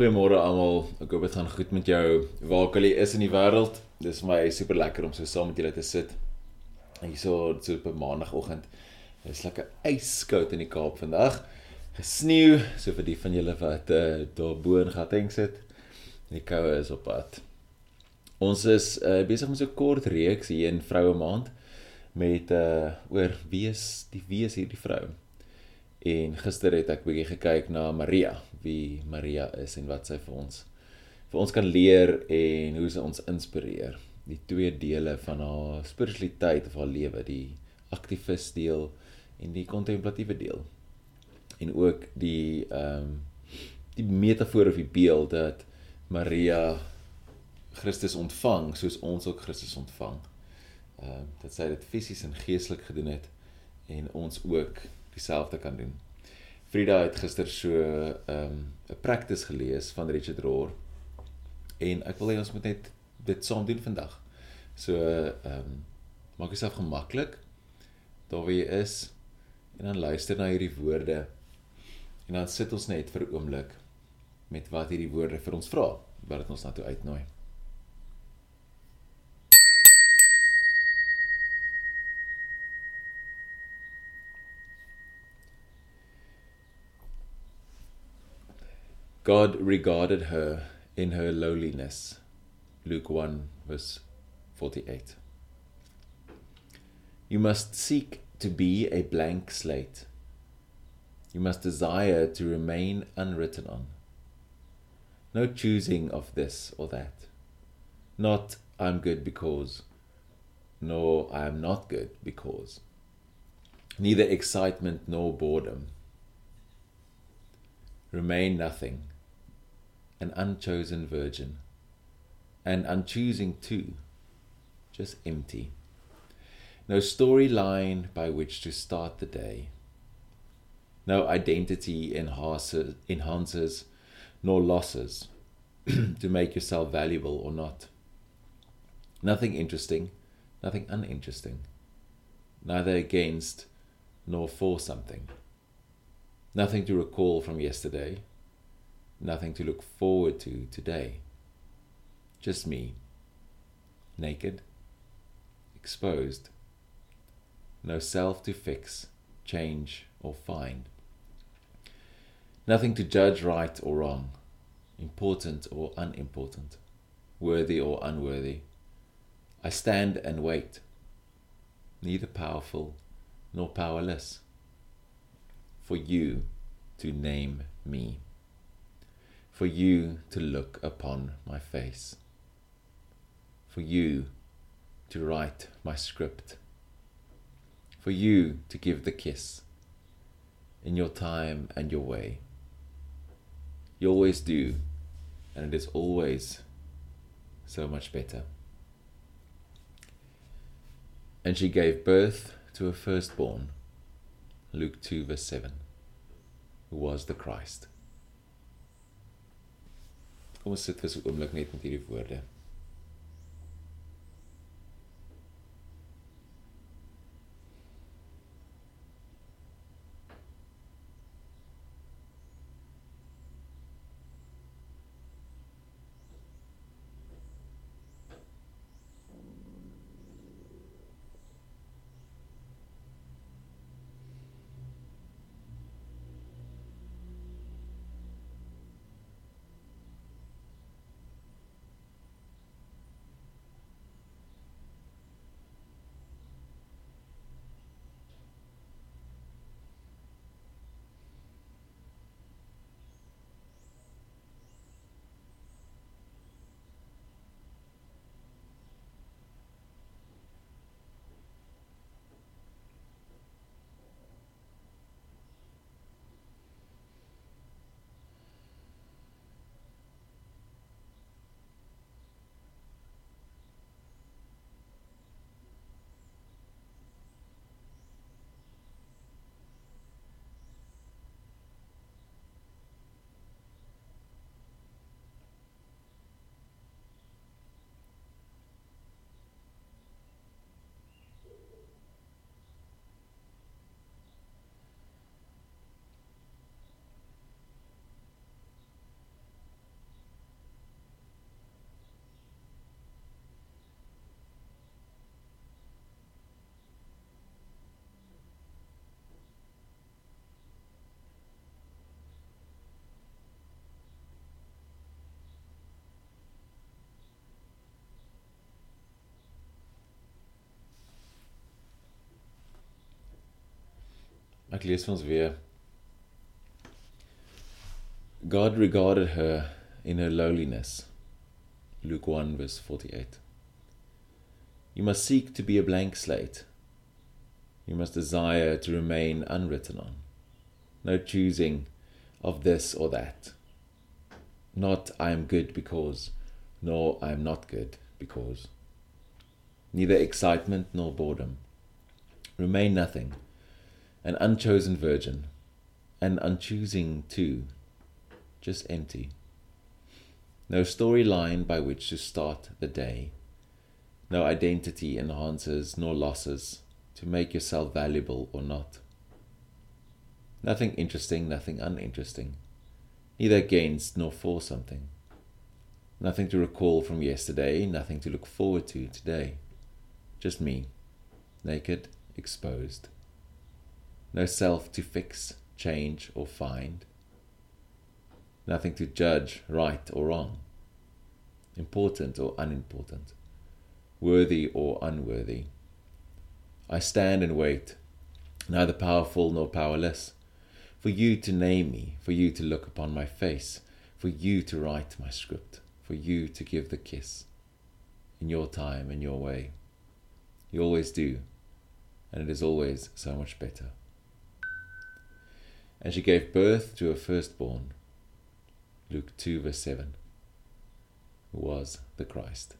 Goeiemôre almal. Ek hoop dit gaan goed met jou waar ook al jy is in die wêreld. Dis vir my super lekker om so saam met julle te sit. Hierso so op 'n maandagooggend. Dit is lekker yskoud in die Kaap vandag. Gesneeu, so vir die van julle wat uh, daar bo in Gauteng sit. Die koue is op pad. Ons is uh, besig met so 'n kort reeks hier in Vroue Maand met uh oor wie is die wie is hierdie vrou? En gister het ek bietjie gekyk na Maria, wie Maria is en wat sy vir ons vir ons kan leer en hoe sy ons inspireer. Die twee dele van haar spiritualiteit of haar lewe, die aktivis deel en die kontemplatiewe deel. En ook die ehm um, die metafoor of die beeld dat Maria Christus ontvang soos ons ook Christus ontvang. Ehm uh, dat sy dit fisies en geestelik gedoen het en ons ook dieselfde kan doen. Frida het gister so 'n um, 'n practice gelees van Richard Rohr en ek wil hê ons moet net dit saam doen vandag. So ehm um, maak jouself gemaklik daar waar jy is en dan luister na hierdie woorde en dan sit ons net vir 'n oomblik met wat hierdie woorde vir ons vra wat dit ons na toe uitnooi. God regarded her in her lowliness. Luke 1, verse 48. You must seek to be a blank slate. You must desire to remain unwritten on. No choosing of this or that. Not I'm good because, nor I am not good because. Neither excitement nor boredom. Remain nothing an unchosen virgin, and unchoosing too, just empty. No storyline by which to start the day. No identity enhances nor losses to make yourself valuable or not. Nothing interesting, nothing uninteresting. Neither against nor for something. Nothing to recall from yesterday, nothing to look forward to today. Just me, naked, exposed, no self to fix, change, or find. Nothing to judge right or wrong, important or unimportant, worthy or unworthy. I stand and wait, neither powerful nor powerless, for you to name me for you to look upon my face, for you to write my script, for you to give the kiss in your time and your way. You always do, and it is always so much better. And she gave birth to a firstborn, Luke 2, verse 7, who was the Christ. Kom ons sit vir so 'n oomblik net met hierdie woorde. God regarded her in her lowliness. Luke 1 verse 48. You must seek to be a blank slate. You must desire to remain unwritten on. No choosing of this or that. Not I am good because, nor I am not good because. Neither excitement nor boredom. Remain nothing, an unchosen virgin, an unchoosing too, just empty. No storyline by which to start the day. No identity enhancers nor losses to make yourself valuable or not. Nothing interesting, nothing uninteresting. Neither against nor for something. Nothing to recall from yesterday, nothing to look forward to today. Just me, naked, exposed. No self to fix, change, or find. Nothing to judge right or wrong. Important or unimportant. Worthy or unworthy. I stand and wait, neither powerful nor powerless for you to name me, for you to look upon my face, for you to write my script, for you to give the kiss in your time and your way. You always do, and it is always so much better. And she gave birth to her firstborn, Luke 2, verse 7, who was the Christ.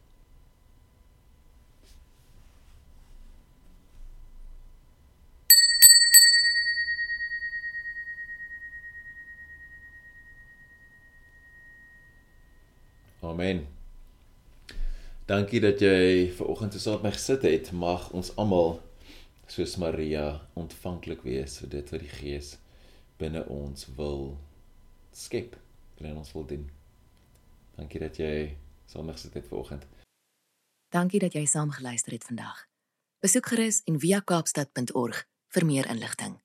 Amen. Dankie dat jy ver oggend so saam met my gesit het. Mag ons almal soos Maria ontvanklik wees vir dit wat die Gees binne ons wil skep, binne ons wil doen. Dankie dat jy saam gesit het ver oggend. Dankie dat jy saam geluister het vandag. Besoek gerus en via kaapstad.org vir meer inligting.